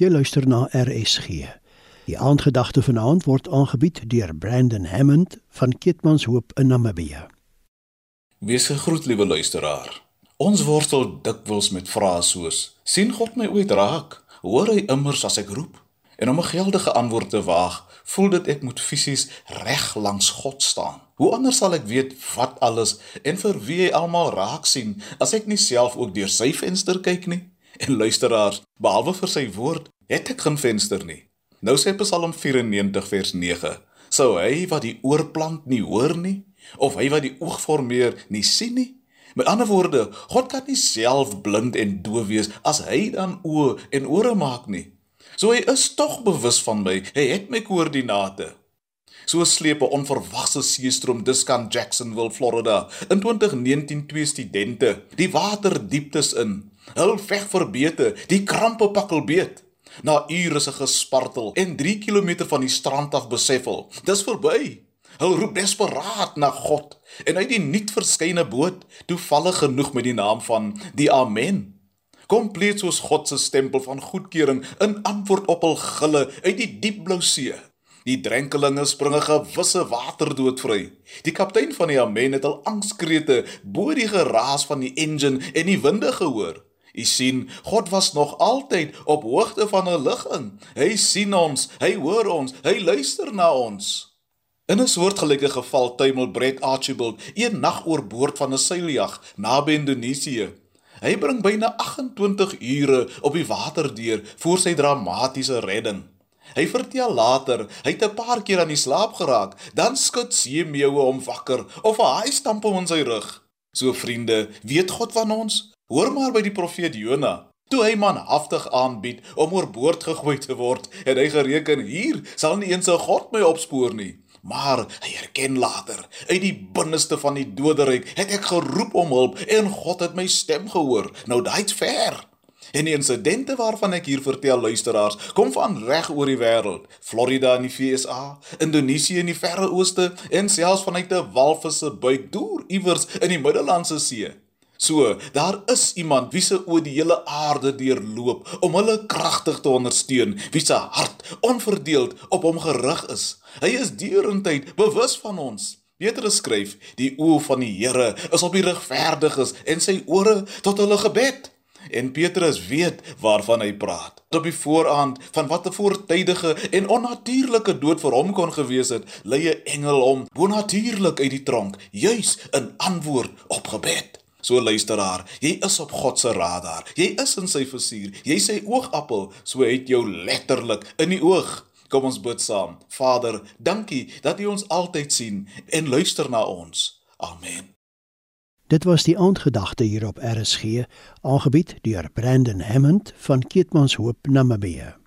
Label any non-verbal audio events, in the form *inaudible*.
Jy luister na RSG. Die aandgedagte vanaand word aangebied deur Brandon Hammond van Kitmanshoop in Namibië. Wees gegroet, liewe luisteraar. Ons worstel dikwels met vrae soos: "Sien God my ooit raak? Hoor hy immers as ek roep?" En om 'n geldige antwoord te waag, voel dit ek moet fisies reg langs God staan. Hoe anders sal ek weet wat alles en vir wie hy almal raak sien as ek nie self ook deur sy venster kyk nie? *laughs* En luisteraars, behalwe vir sy woord, het ek geen venster nie. Nou sê Psalm 94 vers 9: Sou hy wat die oorplant nie hoor nie, of hy wat die oog formeer nie sien nie? Met ander woorde, God kan nie self blind en doof wees as hy dan oë en ore maak nie. So hy is tog bewus van my. Hy het my koördinate. So sleep 'n onverwagse seestroom Discan Jacksonville, Florida, in 2019 twee studente die waterdieptes in. Hul veg verbete, die krampe pakkel beet. Na ure se gespartel en 3 km van die strand af besef hulle, dis verby. Hulle roep desperaat na God en uit die nuut verskeine boot, toevallig genoeg met die naam van die Amen. Kompleet soos God se stempel van goedkeuring in antwoord op hul gille uit die diep blou see. Die drenkelinge springe gewisse waterdood vry. Die kaptein van die Amen het al angskrete bo die geraas van die engine en die winde gehoor. U sien, God was nog altyd op hoogte van 'n ligging. Hy sien ons, hy hoor ons, hy luister na ons. In 'n soortgelyke geval tuimel Brett Archibald een nag oor boord van 'n seiljag naby Indonesië. Hy bring byna 28 ure op die water deur voor sy dramatiese redding. Hy vertel later, hy het 'n paar keer aan die slaap geraak, dan skud seemeeue hom wakker of 'n haai stamp hom in sy rug. So vriende, weet God van ons? Hoor maar by die profeet Jona. Toe hy manhaftig aanbied om oorboord gegooi te word, het hy gereken hier sal nie eens 'n God my opspoor nie. Maar hy erken later, uit die binneste van die doderyk het ek geroep om hulp en God het my stem gehoor. Nou daai's ver. En die insidente waarvan ek hier vertel luisteraars, kom van reg oor die wêreld. Florida in die VSA, Indonesië in die Verre Ooste en selfs vanuit 'n walvisse buik deur iewers in die Middellandse See. So, daar is iemand wie se oor die hele aarde deurloop om hulle kragtig te ondersteun, wie se hart onverdeeld op hom gerig is. Hy is deurentyd bewus van ons. Petrus skryf: "Die oë van die Here is op die regverdiges en sy ore tot hulle gebed." En Petrus weet waarvan hy praat. Op die vooraand van wat 'n voortydige en onnatuurlike dood vir hom kon gewees het, lei 'n engel hom bonatuurlik uit die tronk, juis in antwoord op gebed. So luisteraar, jy is op God se radar. Jy is in sy vizier. Jy sy oogappel, so het jou letterlik in die oog. Kom ons bid saam. Vader, dankie dat U ons altyd sien en luister na ons. Amen. Dit was die aandgedagte hier op RSG, aangebied deur Brandon Hammond van Keetmanshoop Namibië.